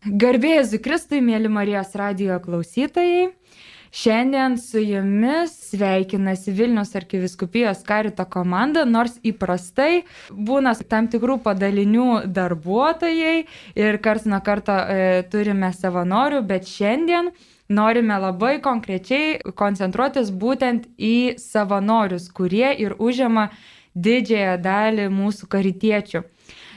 Garbėjai Zikristui, mėly Marijos radio klausytojai. Šiandien su jumis sveikinasi Vilnius arkiviskupijos karito komanda, nors įprastai būna tam tikrų padalinių darbuotojai ir kars nuo karto e, turime savanorių, bet šiandien norime labai konkrečiai koncentruotis būtent į savanorius, kurie ir užima didžiąją dalį mūsų karitiečių.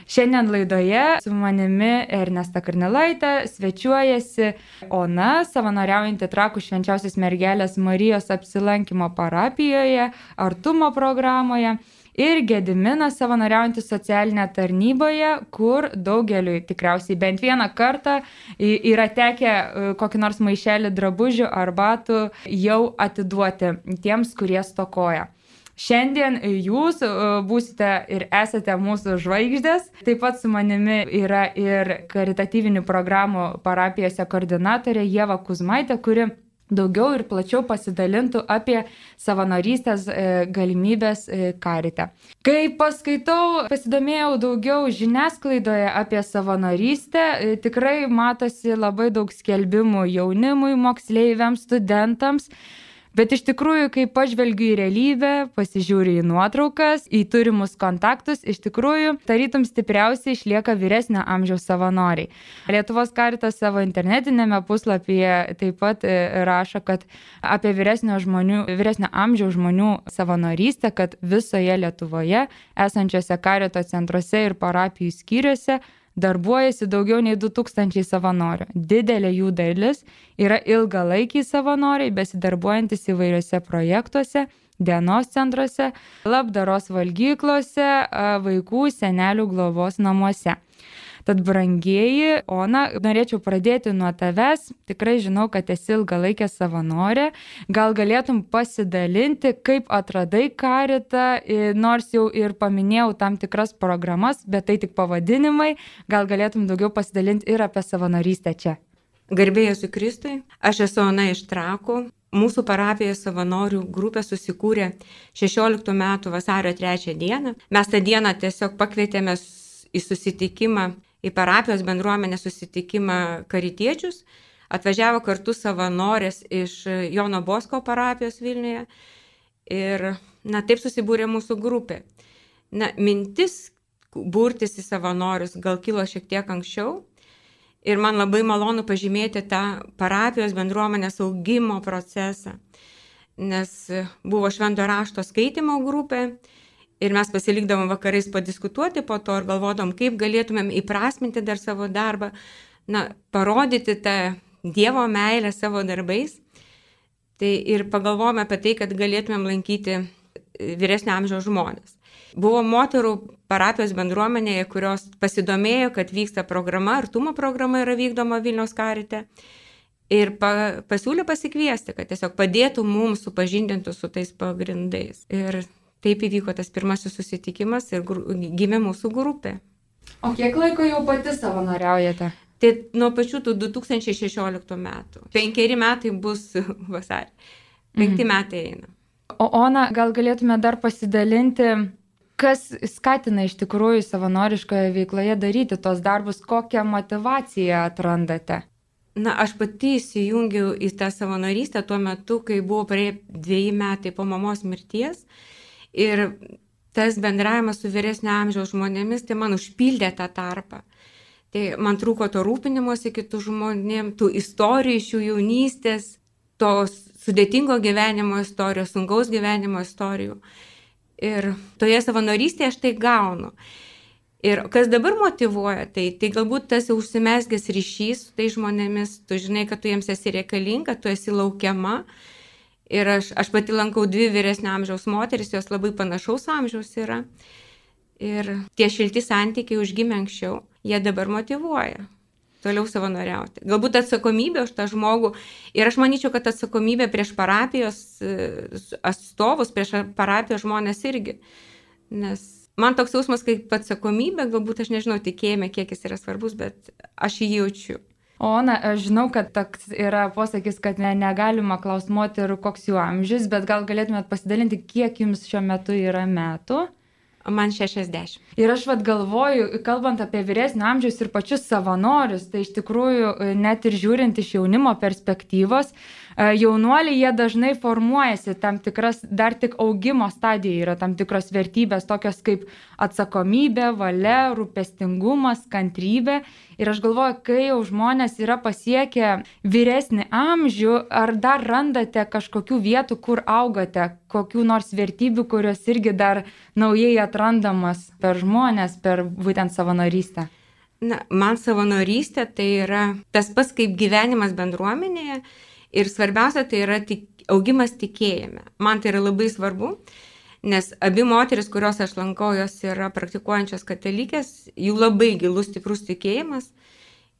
Šiandien laidoje su manimi Ernesta Karnelaitė svečiuojasi Ona, savanoriaujanti Trakų švenčiausios mergelės Marijos apsilankimo parapijoje, artumo programoje ir Gediminas savanoriaujantis socialinė tarnyboje, kur daugeliui tikriausiai bent vieną kartą yra tekę e, kokį nors maišelį drabužių ar batų jau atiduoti tiems, kurie stokoja. Šiandien jūs e, būsite ir esate mūsų žvaigždės. Taip pat su manimi yra ir karitatyvinių programų parapijose koordinatorė Jeva Kuzmaitė, kuri daugiau ir plačiau pasidalintų apie savanorystės e, galimybės e, karite. Kai paskaitau, pasidomėjau daugiau žiniasklaidoje apie savanorystę, tikrai matosi labai daug skelbimų jaunimui, moksleiviams, studentams. Bet iš tikrųjų, kai pažvelgiu į realybę, pasižiūriu į nuotraukas, į turimus kontaktus, iš tikrųjų, tarytum stipriausiai išlieka vyresnio amžiaus savanoriai. Lietuvos karitas savo internetinėme puslapyje taip pat e, rašo, kad apie vyresnio, žmonių, vyresnio amžiaus žmonių savanorystę, kad visoje Lietuvoje esančiose karito centruose ir parapijų skyriuose darbuojasi daugiau nei 2000 savanorių. Didelė jų dalis yra ilgalaikiai savanoriai, besidarbuojantis įvairiose projektuose, dienos centruose, labdaros valgyklose, vaikų senelių globos namuose. Tad brangieji, Ona, norėčiau pradėti nuo tavęs. Tikrai žinau, kad esi ilgalaikė savanorė. Gal galėtum pasidalinti, kaip atradai karitą, nors jau ir paminėjau tam tikras programas, bet tai tik pavadinimai. Gal galėtum daugiau pasidalinti ir apie savanorystę čia. Garbėjai su Kristui, aš esu Ona iš Trakų. Mūsų parapijoje savanorių grupė susikūrė 16 metų vasario 3 dieną. Mes tą dieną tiesiog pakvietėme į susitikimą į parapijos bendruomenę susitikimą karitiečius, atvažiavo kartu savanorės iš Jono Bosko parapijos Vilniuje ir, na, taip susibūrė mūsų grupė. Na, mintis burtis į savanorius gal kilo šiek tiek anksčiau ir man labai malonu pažymėti tą parapijos bendruomenės augimo procesą, nes buvo švento rašto skaitimo grupė, Ir mes pasilikdavom vakarais padiskutuoti po to ir galvodom, kaip galėtumėm įprasminti dar savo darbą, na, parodyti tą Dievo meilę savo darbais. Tai ir pagalvojome apie tai, kad galėtumėm lankyti vyresnio amžiaus žmonės. Buvo moterų parapijos bendruomenėje, kurios pasidomėjo, kad vyksta programa, artumo programa yra vykdoma Vilniaus karite. Ir pa, pasiūlė pasikviesti, kad tiesiog padėtų mums supažindinti su tais pagrindais. Ir Taip įvyko tas pirmasis susitikimas ir gimė mūsų grupė. O kiek laiko jau pati savanoriaujate? Tai nuo pačių tų 2016 metų. Penkeri metai bus vasarį. Penkti mhm. metai eina. O Ona, gal galėtume dar pasidalinti, kas skatina iš tikrųjų savanoriškoje veikloje daryti tos darbus, kokią motivaciją atrandate? Na, aš pati įsijungiau į tą savanorystę tuo metu, kai buvo praėję dviejai metai po mamos mirties. Uh, Ir tas bendravimas su vyresnio amžiaus žmonėmis, tai man užpildė tą tarpą. Tai man trūko to rūpinimuose kitų žmonėm, tų istorijų iš jų jaunystės, to sudėtingo gyvenimo istorijos, sunkaus gyvenimo istorijų. Ir toje savanorystėje aš tai gaunu. Ir kas dabar motivuoja, tai, tai galbūt tas jau užsimesgęs ryšys su tai žmonėmis, tu žinai, kad tu jiems esi reikalinga, tu esi laukiama, Ir aš, aš pati lankau dvi vyresnio amžiaus moteris, jos labai panašaus amžiaus yra. Ir tie šilti santykiai užgimė anksčiau, jie dabar motivuoja toliau savanoriauti. Galbūt atsakomybė už tą žmogų. Ir aš manyčiau, kad atsakomybė prieš parapijos e, atstovus, prieš parapijos žmonės irgi. Nes man toks jausmas kaip atsakomybė, galbūt aš nežinau tikėjime, kiek jis yra svarbus, bet aš jį jaučiu. O, na, aš žinau, kad toks yra posakis, kad ne, negalima klausti moterų, koks jų amžius, bet gal galėtumėt pasidalinti, kiek jums šiuo metu yra metų? Man 60. Ir aš vad galvoju, kalbant apie vyresnio amžiaus ir pačius savanorius, tai iš tikrųjų e, net ir žiūrint iš jaunimo perspektyvos, e, jaunuoliai jie dažnai formuojasi tam tikras, dar tik augimo stadijoje yra tam tikros vertybės, tokios kaip atsakomybė, valia, rūpestingumas, kantrybė. Ir aš galvoju, kai jau žmonės yra pasiekę vyresnį amžių, ar dar randate kažkokių vietų, kur augate, kokių nors vertybių, kurios irgi dar naujai atrandamas per žmonės, per būtent savanorystę? Na, man savanorystė tai yra tas pats kaip gyvenimas bendruomenėje ir svarbiausia tai yra tik, augimas tikėjime. Man tai yra labai svarbu, nes abi moteris, kurios aš lankau, jos yra praktikuojančios katalikės, jų labai gilus stiprus tikėjimas.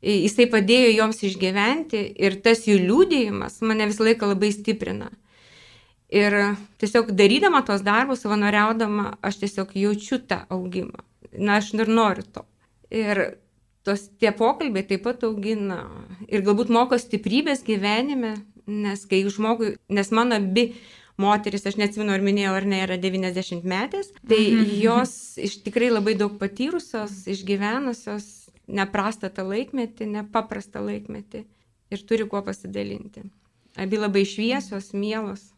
Jisai padėjo joms išgyventi ir tas jų liūdėjimas mane visą laiką labai stiprina. Ir tiesiog darydama tos darbus, savanoriaudama, aš tiesiog jaučiu tą augimą. Na, aš ir noriu to. Ir tos tie pokalbiai taip pat augina. Ir galbūt moko stiprybės gyvenime, nes kai žmogui, nes mano abi moteris, aš neatsimenu, ar minėjau, ar ne, yra 90 metės, tai mhm. jos iš tikrai labai daug patyrusios, išgyvenusios, neprastą tą laikmetį, nepaprastą laikmetį ir turi kuo pasidalinti. Abi labai šviesios, mielos.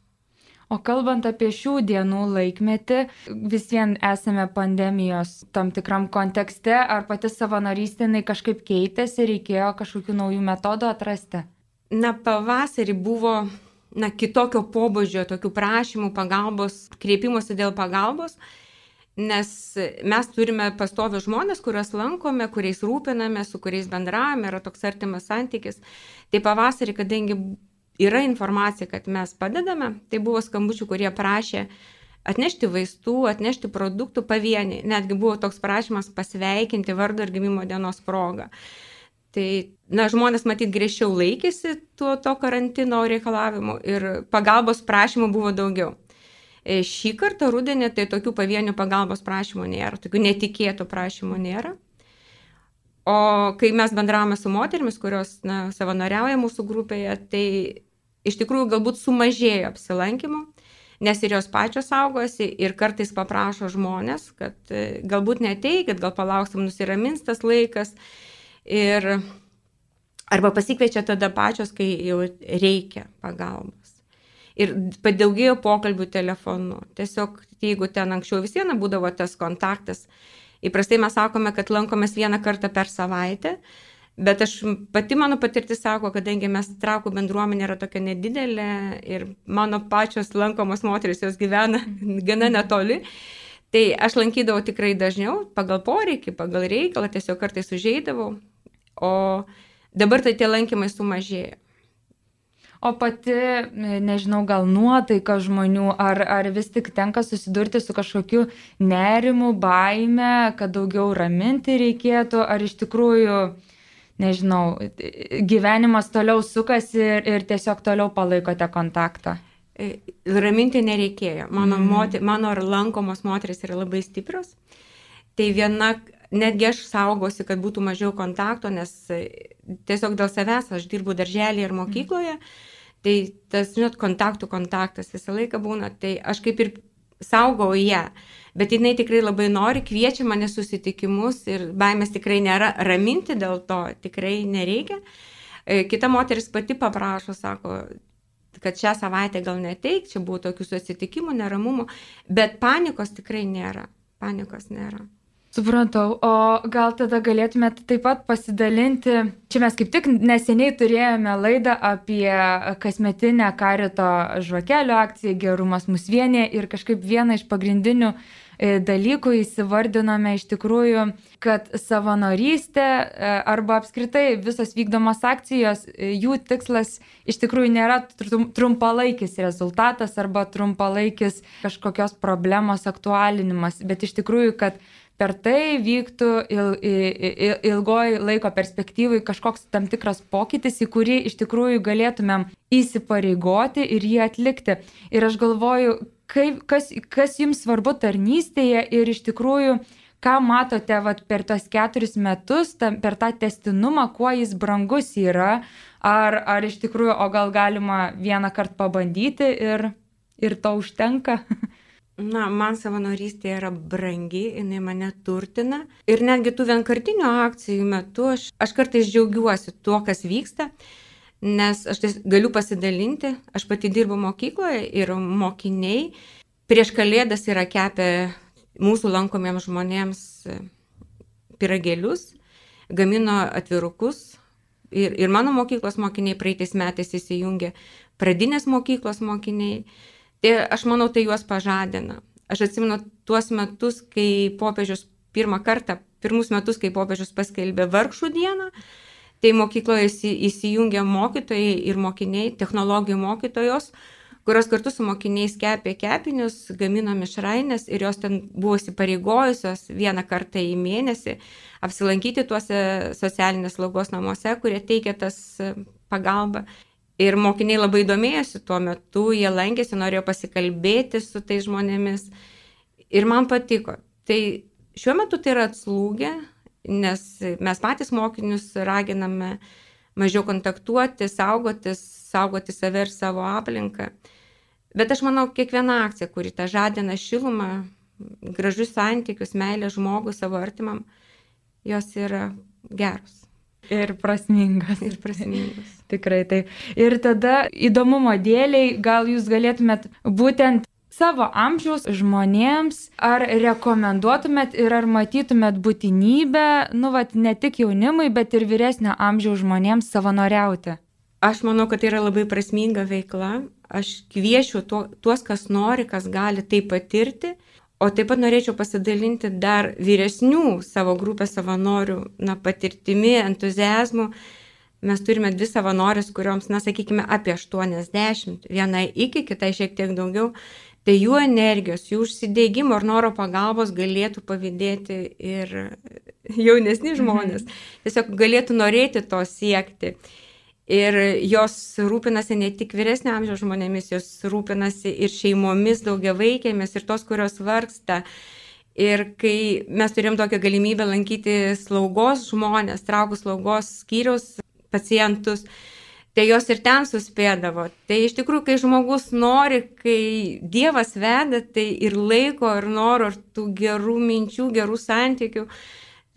O kalbant apie šių dienų laikmetį, vis vien esame pandemijos tam tikram kontekste, ar pati savanorystė kažkaip keitėsi, reikėjo kažkokių naujų metodų atrasti? Na, pavasarį buvo na, kitokio pobūdžio, tokių prašymų, pagalbos, kreipimuose dėl pagalbos, nes mes turime pastovius žmonės, kuriuos lankome, kuriais rūpiname, su kuriais bendravome, yra toks artimas santykis. Tai pavasarį, kadangi yra informacija, kad mes padedame. Tai buvo skambučių, kurie prašė atnešti vaistų, atnešti produktų pavieniai. Netgi buvo toks prašymas pasveikinti vardo ir gimimo dienos progą. Tai, na, žmonės matyt griežčiau laikėsi tuo to karantino reikalavimu ir pagalbos prašymų buvo daugiau. E, šį kartą rudenį tai tokių pavienių pagalbos prašymų nėra, tokių netikėtų prašymų nėra. O kai mes bendravome su moterimis, kurios na, savanoriauja mūsų grupėje, tai iš tikrųjų galbūt sumažėjo apsilankimų, nes ir jos pačios saugosi ir kartais paprašo žmonės, kad e, galbūt neteikit, gal palauksim nusiramins tas laikas. Ir arba pasikviečia tada pačios, kai jau reikia pagalbos. Ir padaugėjo pokalbių telefonu. Tiesiog, jeigu ten anksčiau vis viena būdavo tas kontaktas, įprastai mes sakome, kad lankomės vieną kartą per savaitę, Bet aš pati mano patirtis sako, kadangi mes traukų bendruomenė yra tokia nedidelė ir mano pačios lankomos moteris jos gyvena gana netoli, tai aš lankydavau tikrai dažniau pagal poreikį, pagal reikalą, tiesiog kartais užeidavau, o dabar tai tie lankymai sumažėjo. O pati, nežinau, gal nuotaika žmonių, ar, ar vis tik tenka susidurti su kažkokiu nerimu, baime, kad daugiau raminti reikėtų, ar iš tikrųjų nežinau, gyvenimas toliau sukasi ir, ir tiesiog toliau palaikote kontaktą? E, raminti nereikėjo. Mano, mm. moter, mano lankomos moteris yra labai stiprios. Tai viena, netgi aš saugosi, kad būtų mažiau kontakto, nes e, tiesiog dėl savęs aš dirbu darželėje ir mokykloje. Mm. Tai tas, žinot, kontaktų kontaktas visą laiką būna. Tai aš kaip ir saugau ją. Bet jinai tikrai labai nori, kviečia mane susitikimus ir baimės tikrai nėra, raminti dėl to tikrai nereikia. E, kita moteris pati paprašo, sako, kad šią savaitę gal neteik, čia buvo tokių susitikimų, neramumų, bet panikos tikrai nėra. Panikos nėra. Supratau, o gal tada galėtumėte taip pat pasidalinti, čia mes kaip tik neseniai turėjome laidą apie kasmetinę karito žvakelio akciją Gerumas mus vienė ir kažkaip vieną iš pagrindinių e, dalykų įsivardinome iš tikrųjų, kad savanorystė e, arba apskritai visos vykdomos akcijos, e, jų tikslas iš tikrųjų nėra trumpalaikis rezultatas arba trumpalaikis kažkokios problemos aktualinimas, bet iš tikrųjų, kad per tai vyktų il, il, ilgoj laiko perspektyvai kažkoks tam tikras pokytis, į kurį iš tikrųjų galėtumėm įsipareigoti ir jį atlikti. Ir aš galvoju, kaip, kas, kas jums svarbu tarnystėje ir iš tikrųjų, ką matote vat, per tos keturis metus, tam, per tą testinumą, kuo jis brangus yra, ar, ar iš tikrųjų, o gal galima vieną kartą pabandyti ir, ir to užtenka? Na, man savanorystė yra brangi, jinai mane turtina. Ir netgi tų vienkartinių akcijų metu aš, aš kartais džiaugiuosi tuo, kas vyksta, nes aš tai galiu pasidalinti. Aš pati dirbu mokykloje ir mokiniai prieš kalėdas yra kepę mūsų lankomiems žmonėms piragėlius, gamino atvirukus. Ir, ir mano mokyklos mokiniai praeitais metais įsijungė, pradinės mokyklos mokiniai. Tai aš manau, tai juos pažadina. Aš atsimenu tuos metus, kai popiežius pirmą kartą, pirmus metus, kai popiežius paskelbė vargšų dieną, tai mokykloje įsijungė mokytojai ir mokiniai, technologijų mokytojos, kurios kartu su mokiniais kepė kepinius, gamino mišrainės ir jos ten buvo įsipareigojusios vieną kartą į mėnesį apsilankyti tuose socialinės slaugos namuose, kurie teikia tas pagalbą. Ir mokiniai labai domėjosi tuo metu, jie lankėsi, norėjo pasikalbėti su tais žmonėmis. Ir man patiko. Tai šiuo metu tai yra atslūgę, nes mes patys mokinius raginame mažiau kontaktuoti, saugotis, saugoti save ir savo aplinką. Bet aš manau, kiekviena akcija, kuri tą žadina šilumą, gražius santykius, meilę žmogui, savo artimam, jos yra geros. Ir prasmingas. Ir prasmingas. Tikrai tai. Ir tada įdomumo dėliai, gal jūs galėtumėt būtent savo amžiaus žmonėms, ar rekomenduotumėt ir ar matytumėt būtinybę, nu, vat, ne tik jaunimui, bet ir vyresnio amžiaus žmonėms savanoriauti? Aš manau, kad tai yra labai prasminga veikla. Aš kviečiu tuo, tuos, kas nori, kas gali tai patirti O taip pat norėčiau pasidalinti dar vyresnių savo grupės savanorių na, patirtimi, entuzijazmu. Mes turime dvi savanorės, kurioms, na, sakykime, apie 80, viena iki, kitai šiek tiek daugiau. Tai jų energijos, jų užsidėgymo ir noro pagalbos galėtų pavydėti ir jaunesni žmonės. Mhm. Tiesiog galėtų norėti to siekti. Ir jos rūpinasi ne tik vyresnio amžiaus žmonėmis, jos rūpinasi ir šeimomis daugiavaikėmis, ir tos, kurios vargsta. Ir kai mes turėjom tokią galimybę lankyti slaugos žmonės, traukų slaugos skyrius pacientus, tai jos ir ten suspėdavo. Tai iš tikrųjų, kai žmogus nori, kai Dievas veda, tai ir laiko, ir noro, ir tų gerų minčių, gerų santykių,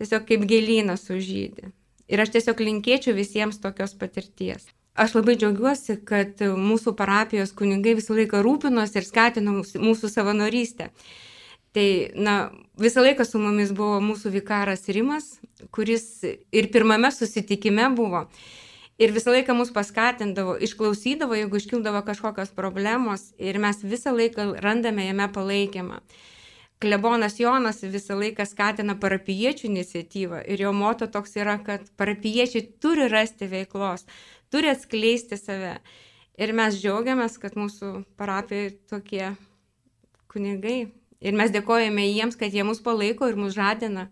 tiesiog kaip gėlynas užžydė. Ir aš tiesiog linkėčiau visiems tokios patirties. Aš labai džiaugiuosi, kad mūsų parapijos kunigai visą laiką rūpinosi ir skatino mūsų savanorystę. Tai, na, visą laiką su mumis buvo mūsų vikaras Rimas, kuris ir pirmame susitikime buvo. Ir visą laiką mus paskatindavo, išklausydavo, jeigu iškildavo kažkokios problemos ir mes visą laiką randame jame palaikymą. Klebonas Jonas visą laiką skatina parapiečių iniciatyvą ir jo moto toks yra, kad parapiečiai turi rasti veiklos, turi atskleisti save. Ir mes džiaugiamės, kad mūsų parapijai tokie kunigai. Ir mes dėkojame jiems, kad jie mus palaiko ir mus žadina,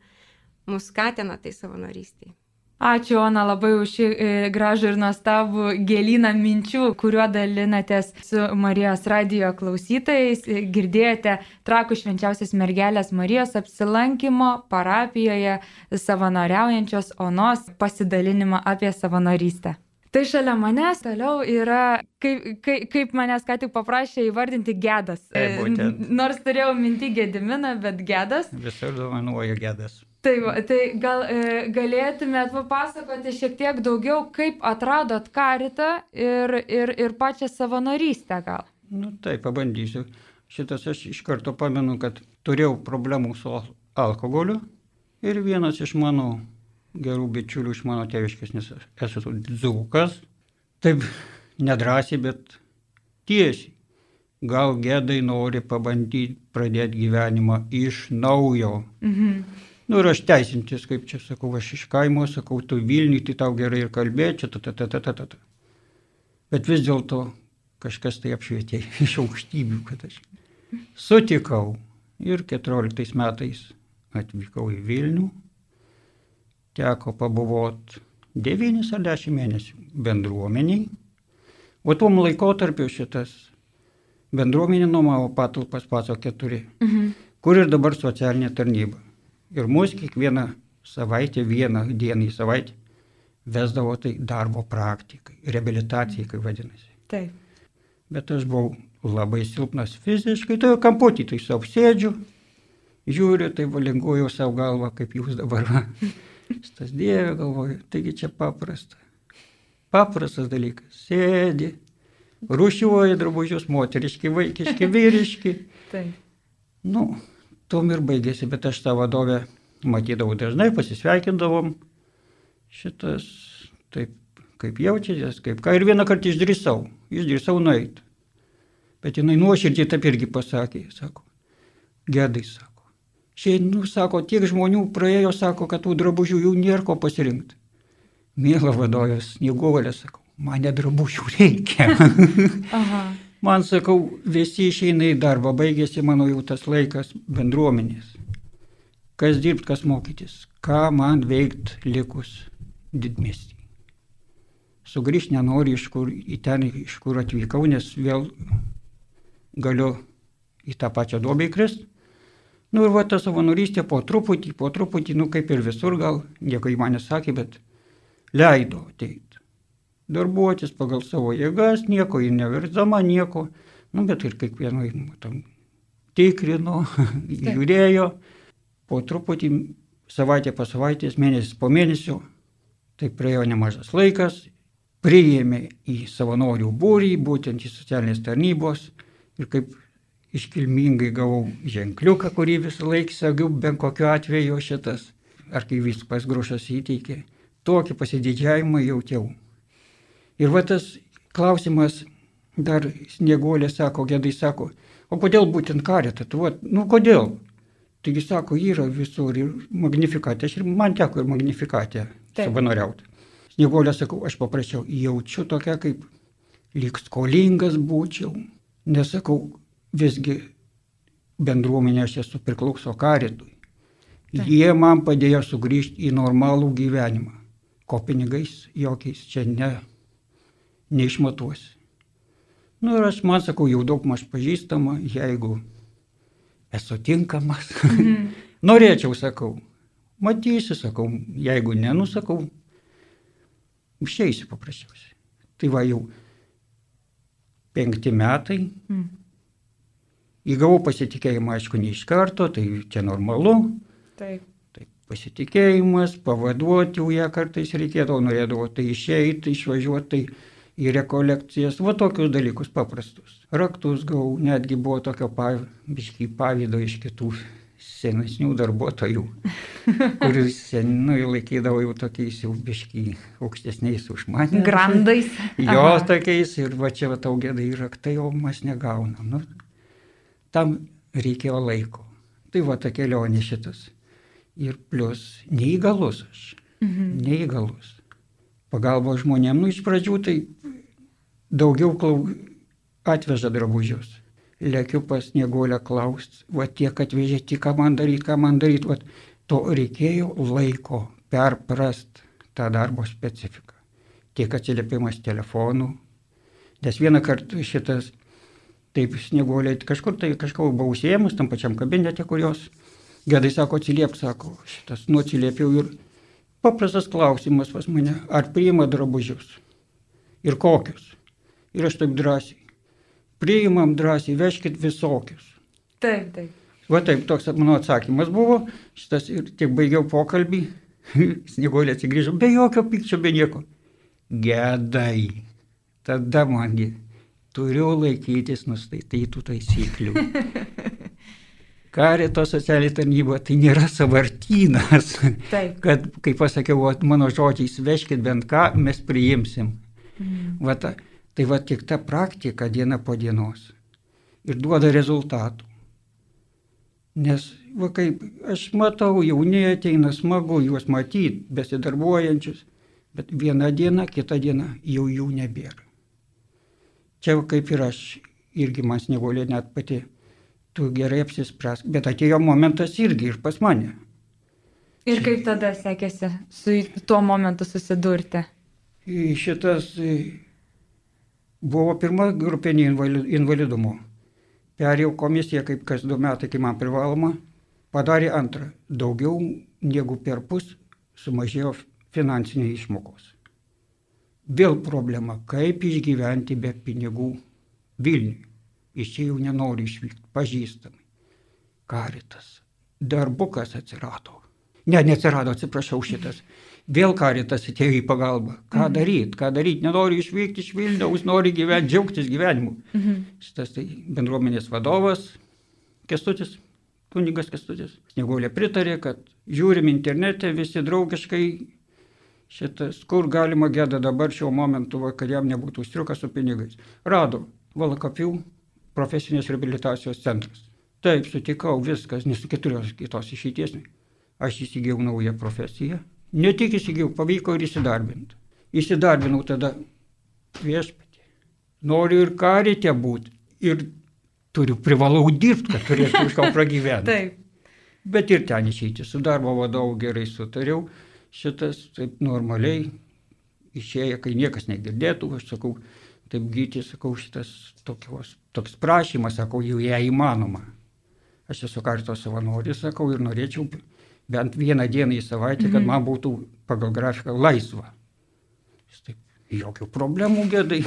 mus skatina tai savanorystėje. Ačiū, Ona, labai už šį e, gražų ir nuostabų gėlyną minčių, kuriuo dalinatės su Marijos radio klausytojais. Girdėjote trakų švenčiausios mergelės Marijos apsilankimo parapijoje savanoriaujančios Onos pasidalinimą apie savanorystę. Tai šalia manęs toliau yra, kaip, kaip, kaip manęs ką tik paprašė įvardinti gedas. E, būtent. Nors turėjau minti gediminą, bet gedas. Visur dovanuoju gedas. Tai, va, tai gal e, galėtumėt papasakoti šiek tiek daugiau, kaip atradot karitą ir, ir, ir pačią savanorystę gal? Nu tai, pabandysiu. Šitas aš iš karto pamenu, kad turėjau problemų su alkoholiu ir vienas iš mano gerų bičiulių iš mano tėviškės, nes esu dzukas, taip nedrasiai, bet tiesiai. Gal gėdai nori pabandyti pradėti gyvenimą iš naujo. Mhm. Nu ir aš teisintis, kaip čia sakau, aš iš kaimo, sakau, tu Vilniui, tai tau gerai ir kalbėti, čia ta ta ta ta ta ta. Bet vis dėlto kažkas tai apšvietė iš aukštybių, kad aš sutikau. Ir 14 metais atvykau į Vilnių, teko pabuvot 9 ar 10 mėnesių bendruomeniai. O tuom laikotarpiu šitas bendruomenė nuomavo patalpas paso keturi, mhm. kur ir dabar socialinė tarnyba. Ir mus kiekvieną savaitę, vieną dieną į savaitę vesdavo tai darbo praktikai, reabilitacijai, kaip vadinasi. Taip. Bet aš buvau labai silpnas fiziškai, tai kamputį tai savo sėdžiu, žiūriu, tai valinguoju savo galvą, kaip jūs dabar. Tas dievė galvoju, taigi čia paprasta. Paprastas dalykas. Sėdi, rušiuoja drabužius, moteriški, vaikiški, vyriški. Taip. Nu, tom ir baigėsi, bet aš tą vadovę matydavau dažnai, pasisveikindavom. Šitas, taip, kaip jaučiatės, kaip ką. Ir vieną kartą išdrįsau, išdrįsau nueiti. Bet jinai nuoširdžiai taip irgi pasakė, sako, gedai, sako. Šiai, nu, sako, tiek žmonių praėjo, sako, kad tų drabužių jau nėra ko pasirinkti. Mėla vadovės, snieguolė, sakau, man nedrabužių reikia. Man, sakau, visi išeina į darbą, baigėsi mano jau tas laikas bendruomenės. Kas dirbt, kas mokytis, ką man veikt likus didmestį. Sugrįžti nenoriu iš kur, į ten, iš kur atvykau, nes vėl galiu į tą pačią duobę įkrist. Nu ir va ta savanorystė po truputį, po truputį, nu kaip ir visur gal, nieko į mane sakė, bet leido ateiti. Darbuotis pagal savo jėgas, nieko į neverzama, nieko, nu bet ir kiekvienai tam tikrino, žiūrėjo, po truputį, savaitę po savaitės, mėnesis po mėnesio, tai praėjo nemažas laikas, priėmė į savanorių būrį, būtent į socialinės tarnybos ir kaip iškilmingai gavau ženkliuką, kurį visą laiką sagiau, bent kokiu atveju šitas, ar kai viskas grušas įteikė, tokį pasididžiavimą jautiau. Ir va tas klausimas, dar snieguolė sako, gedai sako, o kodėl būtent karitą, tu, va, nu kodėl? Taigi sako, yra visur ir magnifikatė, aš ir man teko ir magnifikatė savanoriauti. Snieguolė sakau, aš paprašiau, jaučiu tokia kaip lyg skolingas būčiau, nesakau, visgi bendruomenė aš esu priklauso karitui. Jie man padėjo sugrįžti į normalų gyvenimą. Ko pinigais jokiais čia ne, neišmatuosi. Na nu, ir aš man sakau, jau daug maž pažįstama, jeigu esu tinkamas. Mhm. Norėčiau, sakau, matysi, sakau, jeigu nenusakau, išeisiu paprasčiausiai. Tai va jau penkti metai. Mhm Įgavau pasitikėjimą, aišku, ne iš karto, tai čia normalu. Taip. Tai pasitikėjimas, pavaduoti jau ją kartais reikėdavo, norėdavo tai išeiti, išvažiuoti tai į rekolekcijas, va tokius dalykus paprastus. Raktus gavau, netgi buvo tokio pavydo iš kitų senesnių darbuotojų, kuris senui laikydavo jau tokiais jau biškai aukštesniais už mane. Grandais. Jos tokiais ir va čia va tau gėdai raktai, o mes negaunam. Nu, tam reikėjo laiko. Tai va ta kelionė šitas. Ir plus neįgalus aš. Mhm. Neįgalus. Pagalba žmonėm, nu iš pradžių tai daugiau klau... atveža drabužius. Lėkiu pas negolę klaust, va tiek atvežė, tik ką man daryti, ką man daryti, va to reikėjo laiko perprast tą darbo specifiką. Tiek atsiliepimas telefonu, nes vieną kartą šitas Taip, snieguoliai kažkur tai kažką buvau užsiemus tam pačiam kabinete, kurios gedai sako, atsiliep, sako, šitas nuatsiliepiau ir paprastas klausimas pas mane, ar priima drabužius ir kokius. Ir aš taip drąsiai. Priimam drąsiai, veškit visokius. Taip, taip. Va taip, toks mano atsakymas buvo, šitas ir tik baigiau pokalbį, snieguolė atsigrįžo, be jokio pykčio, be nieko. Gedai. Tada mangi turiu laikytis nustatytų taisyklių. Karito socialinė tarnyba tai nėra savartynas, Taip. kad, kaip pasakiau, va, mano žodžiais, veškit bent ką, mes priimsim. Mm. Va, ta, tai va tik ta praktika diena po dienos ir duoda rezultatų. Nes, va kaip aš matau, jauni ateina smagu juos matyti, besidarbuojančius, bet vieną dieną, kitą dieną jau jų nebėra. Čia kaip ir aš, irgi man snieguolė net pati, tu gerai apsispręs, bet atėjo momentas irgi ir pas mane. Ir kaip tada sekėsi su tuo momentu susidurti? Šitas buvo pirma grupinė invalidumo. Perėjau komisiją kaip kas du metai, kai man privaloma, padarė antrą. Daugiau negu per pus sumažėjo finansinės išmokos. Vėl problema, kaip išgyventi be pinigų Vilniui. Iš čia jau nenoriu išvykti, pažįstamai. Karitas. Darbukas atsirado. Ne, neatsirado, atsiprašau šitas. Vėl karitas atėjo į pagalbą. Ką Mhm. daryti, ką daryti, nenori išvykti iš Vilniaus, nori gyventi, džiaugtis gyvenimu. Mhm. Šitas tai bendruomenės vadovas, Kestutis, kunigas Kestutis. Snieguolė pritarė, kad žiūrim internete visi draugiškai šitas, kur galima gėda dabar šiuo momentu, kad jam nebūtų striukas su pinigais. Rado Valakapių profesinės rehabilitacijos centras. Taip, sutikau viskas, nes keturios kitos išeities. Aš įsigijau naują profesiją. Ne tik įsigijau, pavyko ir įsidarbinti. Įsidarbinau tada viešpatį. Noriu ir karite būti. Ir turiu, privalau dirbti, kad turėčiau iš ką pragyventi. Taip. Bet ir ten išeiti. Su darbo vadovu gerai sutariau. Šitas taip normaliai išėjo, kai niekas negirdėtų. Aš sakau, taip gyti, sakau, šitas tokios, toks prašymas, sakau, jau ją įmanoma. Aš esu karto savanoris, sakau, ir norėčiau bent vieną dieną į savaitę, kad man būtų pagal grafiką laisva. Jis taip, jokių problemų gėdai.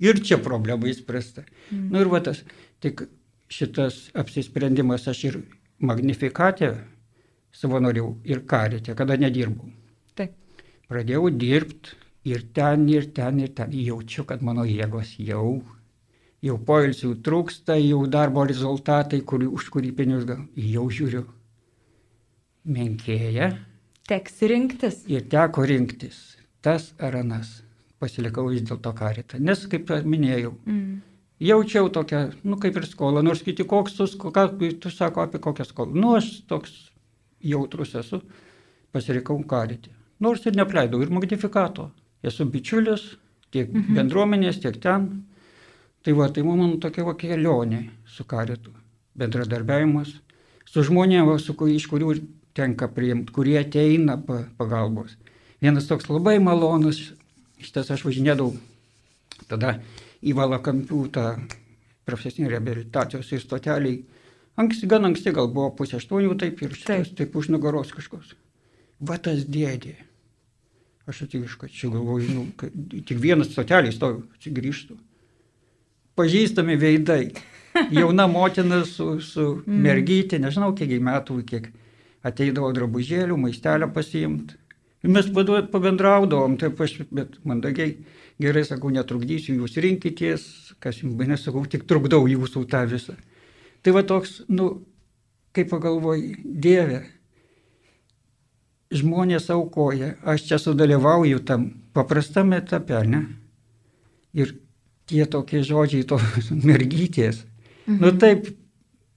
Ir čia problema įspręsta. Mm. Na nu, ir va tas, tik šitas apsisprendimas aš ir magnifikatė savanoriau ir karite, kada nedirbau. Taip. Pradėjau dirbti ir ten, ir ten, ir ten. Jaučiu, kad mano jėgos jau, jau poilsių trūksta, jau darbo rezultatai, kur, už kurį pinigus gal, jau žiūriu. Menkėja Teks rinktis. ir teko rinktis tas ar anas. Pasilikau vis dėlto karitą. Nes, kaip minėjau, Mm. jaučiau tokią, nu kaip ir skolą, nors kiti koks tu, ką tu sako apie kokią skolą. Nu aš toks jautrus esu, pasirinkau karitį. Nors ir nepleidau ir magnifikato. Esu bičiulis tiek mhm. bendruomenės, tiek ten. Tai va, tai mano tokia va kelionė su karitu. Bendradarbiavimas su žmonėmis, iš kurių tenka priimti, kurie ateina pa, pagalbos. Vienas toks labai malonus, šitas aš važinėdavau tada į Valakampių tą profesinį rehabilitacijos ir stoteliai. Anksti, gan anksti, gal buvo pusė aštuonių, taip ir šitas, taip. taip už nugaros kažkoks. Va tas dėdė. Aš ativiškai čia galvoju, nu, kad tik vienas stotelį stovi, atsigrįžtų. Pažįstami veidai. Jauna motina su, su mergytė, nežinau kiek metų, kiek ateidavo drabužėlių, maistelio pasiimti. Ir mes pabendraudavom, taip aš, bet mandagiai, gerai sakau, netrukdysiu, jūs rinkitės, kas jums bainė, sakau, tik trukdau jūsų tą visą. Tai va toks, nu, kaip pagalvoju, Dieve, žmonės aukoja, aš čia sudalyvauju tam paprastam etape, ne? Ir tie tokie žodžiai, tos mergytės, mhm. nu taip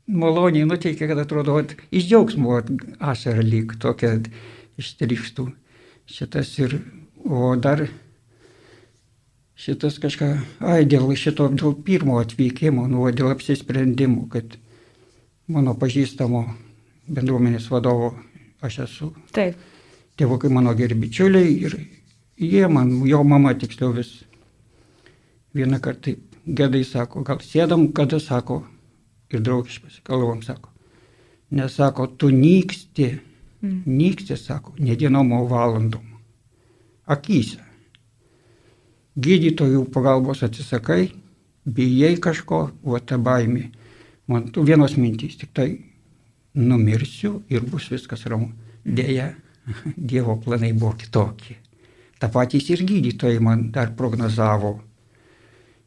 maloniai nuteikia, kad atrodo, vat, iš džiaugsmo ašara lyg tokia ištrištų šitas ir, o dar šitas kažką, ai, dėl šito, dėl pirmo atvykimo, nu, dėl apsisprendimų, kad mano pažįstamo bendruomenės vadovo aš esu Taip. tėvukai mano geri bičiuliai ir jie man, jo mama tiksliau vis vieną kartą gedai sako, gal sėdam, kada sako, ir draugiškai pasikalbam, sako, nesako, tu nyksti, Mm. nyksti, sako, ne dienom, o valandom, akise. Gydytojų pagalbos atsisakai, bijai kažko, o ta baimė. Man tu vienos mintys, tik tai numirsiu ir bus viskas ramu. Deja, Dievo planai buvo kitokie. Ta patys ir gydytojai man dar prognozavo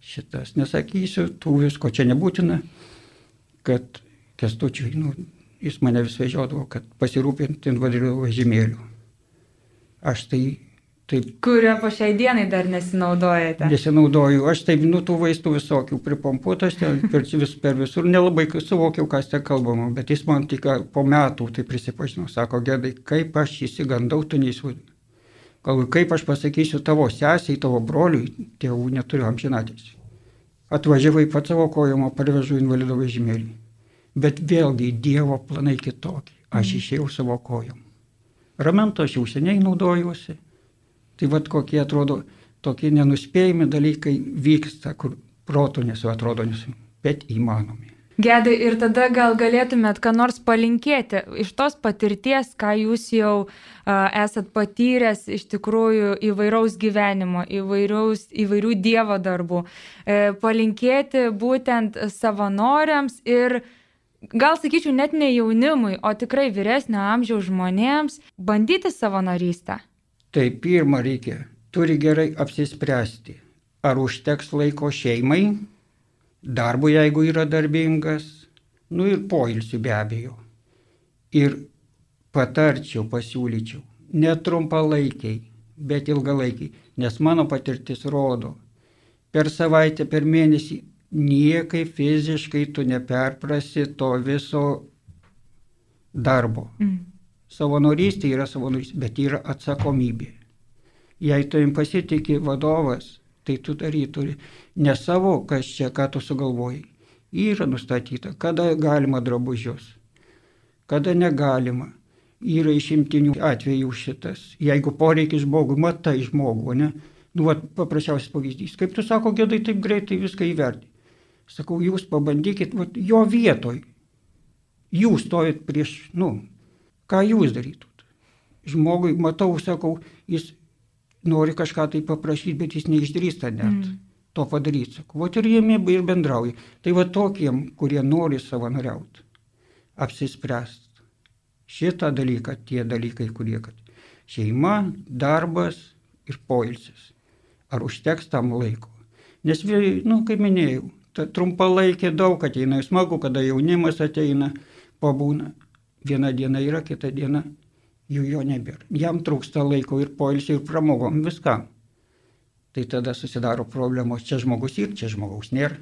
šitas. Nesakysiu, tų visko čia nebūtina, kad kestučiui, nu, jis mane vis vežiodavo, kad pasirūpinti invalidų vežimėlių. Aš tai taip Kurio po šiai dienai dar nesinaudojate. nesinaudoju, aš taip, nu, tų vaistų visokių pripompuotas, per, vis, per visur nelabai suvokiau, kas ten kalbama, bet jis man tik po metų tai prisipažino, sako, gedai, kaip aš įsigandau, tu neįsivaizduoji. Galvoju, kaip aš pasakysiu tavo sesiai, tavo broliui, tėvų neturiu amžinatės. Atvažiavai pat savo kojamo, parvežu invalido vežimėlį. Bet vėlgi Dievo planai kitokie. Aš išėjau savo kojom. Ramento aš jau seniai naudojuosi. Tai vad kokie atrodo tokie nenuspėjami dalykai vyksta, kur protų nesu atrodo nesu, bet įmanomi. Gedai, ir tada gal galėtumėt ką nors palinkėti iš tos patirties, ką jūs jau uh, esat patyręs iš tikrųjų įvairaus gyvenimo, įvairiaus, įvairių Dievo darbų. E, palinkėti būtent savanoriams ir gal sakyčiau net ne jaunimui, o tikrai vyresnio amžiaus žmonėms bandyti savanorystę. Tai pirmą reikia, turi gerai apsispręsti, ar užteks laiko šeimai, darbu, jeigu yra darbingas, nu ir poilsiu be abejo. Ir patarčiau, pasiūlyčiau, netrumpalaikiai, bet ilgalaikiai, nes mano patirtis rodo, per savaitę, per mėnesį niekai fiziškai tu neperprasi to viso darbo. Mm. Savanorystė yra savanorystė, bet yra atsakomybė. Jei tu jums pasitikė vadovas, tai tu daryt turi ne savo, kas čia, ką tu sugalvojai. Yra nustatyta, kada galima drabužius, kada negalima. Yra išimtinių atvejų šitas. Jeigu poreikis žmogui, matai žmogų, ne? Nu, va, paprasčiausias pavyzdys. Kaip tu sako, gėdai taip greitai viską įverti. Sakau, jūs pabandykit va, jo vietoj. Jūs stovit prieš, nu, ką jūs darytumėt. Žmogui, matau, sakau, jis nori kažką tai paprašyti, bet jis neišdrįsta net mm. to padaryti. Sakau, vat ir jie ir bendrauja. Tai va tokiem, kurie nori savanoriauti, apsispręst. Šitą dalyką, tie dalykai, kurie, kad šeima, darbas ir poilsis. Ar užteks tam laiko? Nes, nu, kaip minėjau, trumpalaikė daug ateina, smagu, kada jaunimas ateina, pabūna. Viena diena yra, kita diena jų jo nebėra. Jam trūksta laiko ir poilsiai, ir pramogom, viskam. Tai tada susidaro problemos, čia žmogus ir čia žmogaus nėra.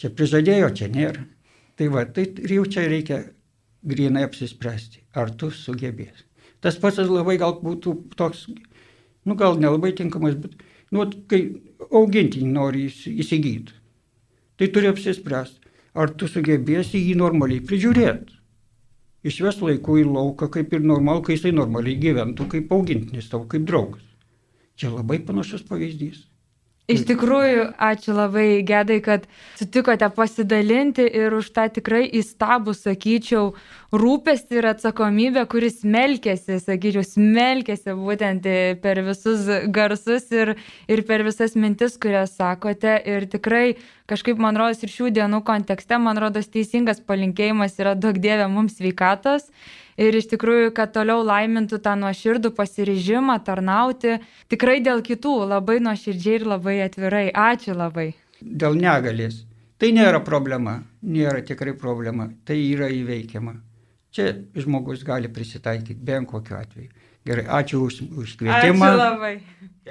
Čia prižadėjo, čia nėra. Tai va, tai jau čia reikia grinai apsispręsti, ar tu sugebės. Tas pats labai gal būtų toks, nu gal nelabai tinkamas, bet, nu, kai augintinį nori įsigyti, tai turi apsispręsti, ar tu sugebėsi jį normaliai prižiūrėti išves laiku į lauką, kaip ir normal, kai jisai normaliai gyventų, kaip augintinis tavo, kaip draugas. Čia labai panašus pavyzdys. Iš tikrųjų, ačiū labai Gedai, kad sutikote pasidalinti ir už tą tikrai įstabų, sakyčiau, rūpestį ir atsakomybę, kuris melkėsi, sakyčiau, smelkėsi būtent per visus garsus ir, ir per visas mintis, kurias sakote. Ir tikrai kažkaip, man rodos, ir šių dienų kontekste, man rodos, teisingas palinkėjimas yra daug dievė mums sveikatos ir iš tikrųjų, kad toliau laimintų tą nuoširdų pasiryžimą tarnauti tikrai dėl kitų labai nuoširdžiai ir labai atvirai. Ačiū labai. Dėl negalės. Tai nėra problema, nėra tikrai problema, tai yra įveikiama. Čia žmogus gali prisitaikyti bent kokiu atveju. Gerai, ačiū už, už kvietimą. Ačiū labai.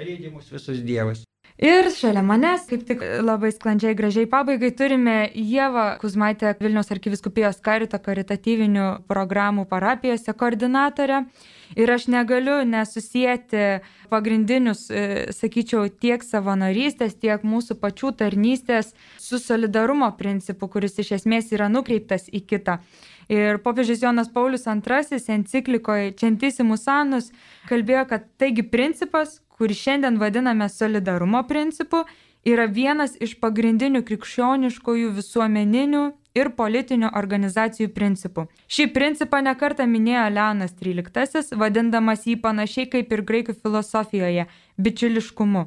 Lydimus visus Dievas. Ir šalia manęs, kaip tik labai sklandžiai gražiai pabaigai, turime Jėvą Kuzmaitę Vilniaus arkiviskupijos karito karitatyvinių programų parapijose koordinatorę. Ir aš negaliu nesusijęti pagrindinius, e, sakyčiau, tiek savanorystės, tiek mūsų pačių tarnystės su solidarumo principu, kuris iš esmės yra nukreiptas į kitą. Ir popiežius Jonas Paulius II enciklikoje Centisimus Anus kalbėjo, kad taigi principas, kurį šiandien vadiname solidarumo principu, yra vienas iš pagrindinių krikščioniškojų visuomeninių ir politinių organizacijų principų. Šį principą nekartą minėjo Leonas XIII, vadindamas jį panašiai kaip ir graikų filosofijoje - bičiuliškumu.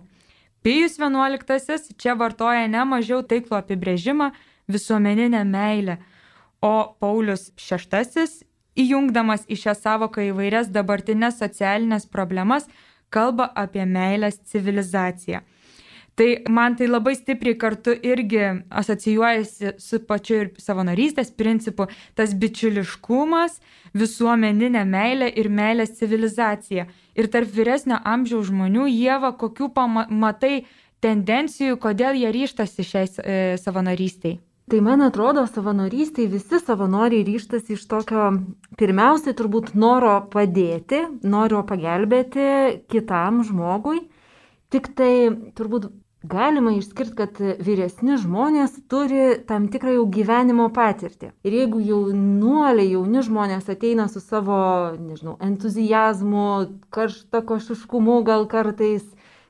Pijus XI čia vartoja ne mažiau taiklų apibrėžimą - visuomeninę meilę, o Paulius VI, įjungdamas į šią savoką įvairias dabartinės socialinės problemas, kalba apie meilės civilizaciją. Tai man tai labai stipriai kartu irgi asocijuojasi su pačiu ir savanorystės principu, tas bičiuliškumas, visuomeninė meilė ir meilės civilizacija. Ir tarp vyresnio amžiaus žmonių, Jėva, kokių pamatai tendencijų, kodėl jie ryštasi šiai e, savanorystiai? Tai man atrodo, savanorystėje visi savanoriai ryštas iš tokio pirmiausiai turbūt noro padėti, noro pagelbėti kitam žmogui. Tik tai turbūt galima išskirti, kad vyresni žmonės turi tam tikrą jau gyvenimo patirtį. Ir jeigu jaunuoliai, jauni žmonės ateina su savo, nežinau, entuzijazmu, karštakošiškumu, gal kartais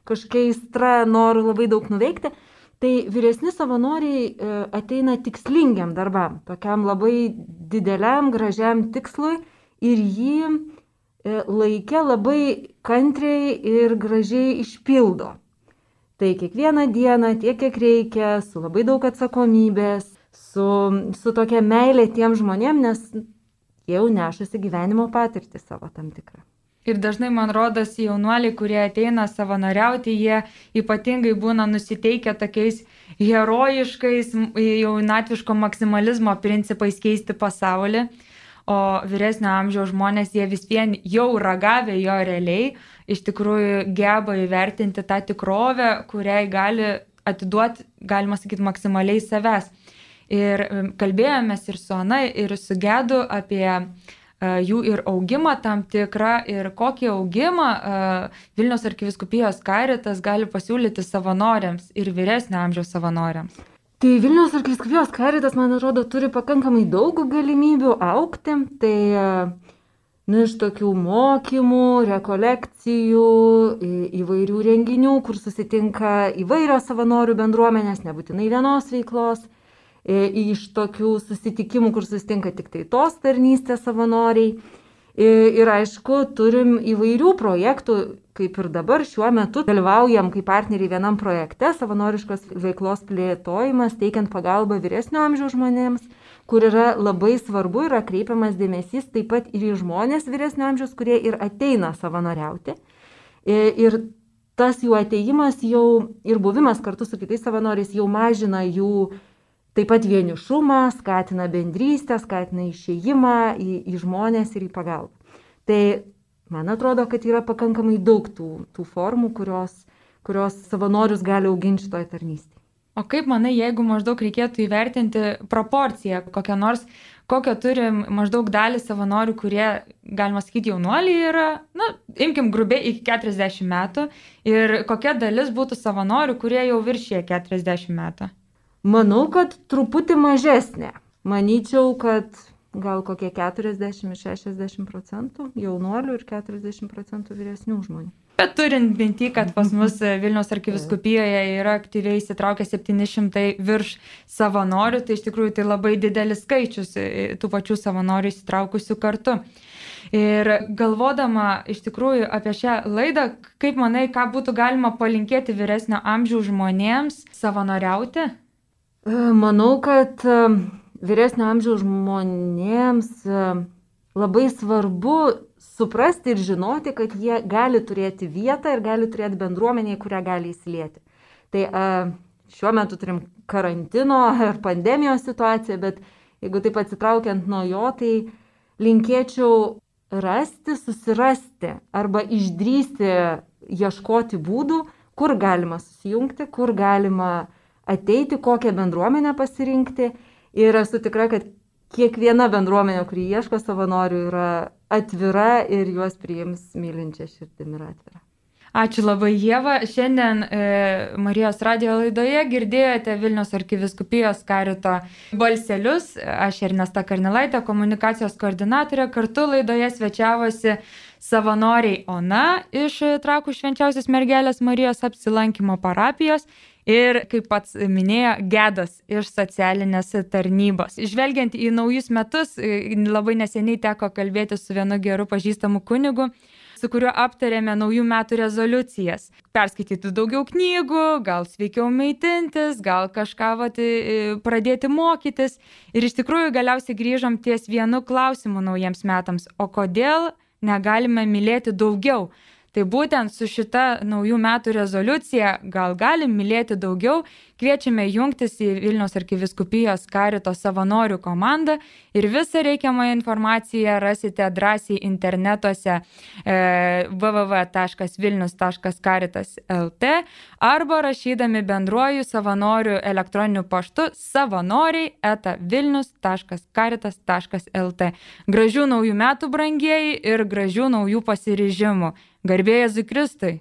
kažkokia įstra, noru labai daug nuveikti, Tai vyresni savanoriai e, ateina tikslingiam darbam, tokiam labai dideliam, gražiam tikslui ir jį e, laikė labai kantriai ir gražiai išpildo. Tai kiekvieną dieną tiek, kiek reikia, su labai daug atsakomybės, su, su tokia meilė tiem žmonėm, nes jau nešasi gyvenimo patirtį savo tam tikrą. Ir dažnai, man rodos, jaunuoliai, kurie ateina savanoriauti, jie ypatingai būna nusiteikę tokiais herojiškais, jaunatviško maksimalizmo principais keisti pasaulį. O vyresnio amžiaus žmonės, jie vis vien jau ragavę jo realiai, iš tikrųjų geba įvertinti tą tikrovę, kuriai gali atiduoti, galima sakyti, maksimaliai savęs. Ir kalbėjomės ir su Ana, ir su Gedu apie uh, jų ir augimą tam tikrą ir kokį augimą e, Vilnius arkiviskupijos karitas gali pasiūlyti savanoriams ir vyresnio amžiaus savanoriams. Tai Vilnius arkiviskupijos karitas, man atrodo, turi pakankamai daug galimybių aukti. Tai e, nu, iš tokių mokymų, rekolekcijų, įvairių renginių, kur susitinka įvairios savanorių bendruomenės, nebūtinai vienos veiklos E, iš tokių susitikimų, kur susitinka tik tai tos tarnystės savanoriai. E, ir aišku, turim įvairių projektų, kaip ir dabar šiuo metu dalyvaujam kaip partneriai vienam projekte savanoriškos veiklos plėtojimas, teikiant pagalbą vyresnio amžiaus žmonėms, kur yra labai svarbu, yra kreipiamas dėmesys taip pat ir į žmonės vyresnio amžiaus, kurie ir ateina savanoriauti. E, ir tas jų ateimas jau ir buvimas kartu su kitais savanoriais jau mažina jų Taip pat vienišumą, skatina bendrystę, skatina išėjimą į, į žmonės ir į pagalbą. Tai man atrodo, kad yra pakankamai daug tų, tų formų, kurios, kurios savanorius gali auginti šitoje tarnystėje. O kaip manai, jeigu maždaug reikėtų įvertinti proporciją, kokią nors, kokią turim maždaug dalį savanorių, kurie, galima sakyti, jaunuoliai yra, na, imkim grubiai iki 40 metų, ir kokia dalis būtų savanorių, kurie jau viršė 40 metų? Manau, kad truputį mažesnė. Manyčiau, kad gal kokie 40-60 procentų jaunuolių ir 40 procentų vyresnių žmonių. Bet turint minti, kad pas mus Vilnius arkiviskupijoje yra aktyviai įsitraukę 700 virš savanorių, tai iš tikrųjų tai labai didelis skaičius e, tų pačių savanorių įsitraukusių kartu. Ir galvodama iš tikrųjų apie šią laidą, kaip manai, ką būtų galima palinkėti vyresnio amžiaus žmonėms savanoriauti? E, manau, kad e, vyresnio amžiaus žmonėms e, labai svarbu suprasti ir žinoti, kad jie gali turėti vietą ir gali turėti bendruomenę, į kurią gali įsilieti. Tai šiuo metu turim karantino ir pandemijos situaciją, bet jeigu taip atsitraukiant nuo jo, tai linkėčiau rasti, susirasti arba išdrysti, ieškoti būdų, kur galima susijungti, kur galima uh, ateiti, kokią bendruomenę pasirinkti. Ir esu tikra, kad kiekviena bendruomenė, kuri ieško savanorių, yra atvira ir juos priims mylinčia širdimi ir atvira. Ačiū labai, Jėva. Šiandien e, Marijos radio laidoje girdėjote Vilnius arkiviskupijos karito balselius. Aš Ernesta Karnilaitė, komunikacijos koordinatorė. Kartu laidoje svečiavosi savanoriai Ona iš Trakų švenčiausios mergelės Marijos apsilankimo parapijos ir, kaip pats minėjo, gedas iš socialinės tarnybos. Žvelgiant į naujus metus, labai neseniai teko kalbėti su vienu geru pažįstamu kunigu su kuriuo aptarėme naujų metų rezoliucijas. Perskaityti daugiau knygų, gal sveikiau maitintis, gal kažką vat, pradėti mokytis. Ir iš tikrųjų galiausiai grįžom ties vienu klausimu naujiems metams. O kodėl negalime mylėti daugiau? Tai būtent su šita naujų metų rezoliucija gal galim mylėti daugiau, kviečiame jungtis į Vilnius arkiviskupijos karito savanorių komandą ir visą reikiamą informaciją rasite drąsiai internetuose e, www.vilnius.karitas.lt arba rašydami bendruoju savanorių elektroniniu paštu savanoriai eta vilnius.karitas.lt. Gražių naujų metų, brangieji, ir gražių naujų pasiryžimų. Garbėjai Zikristai.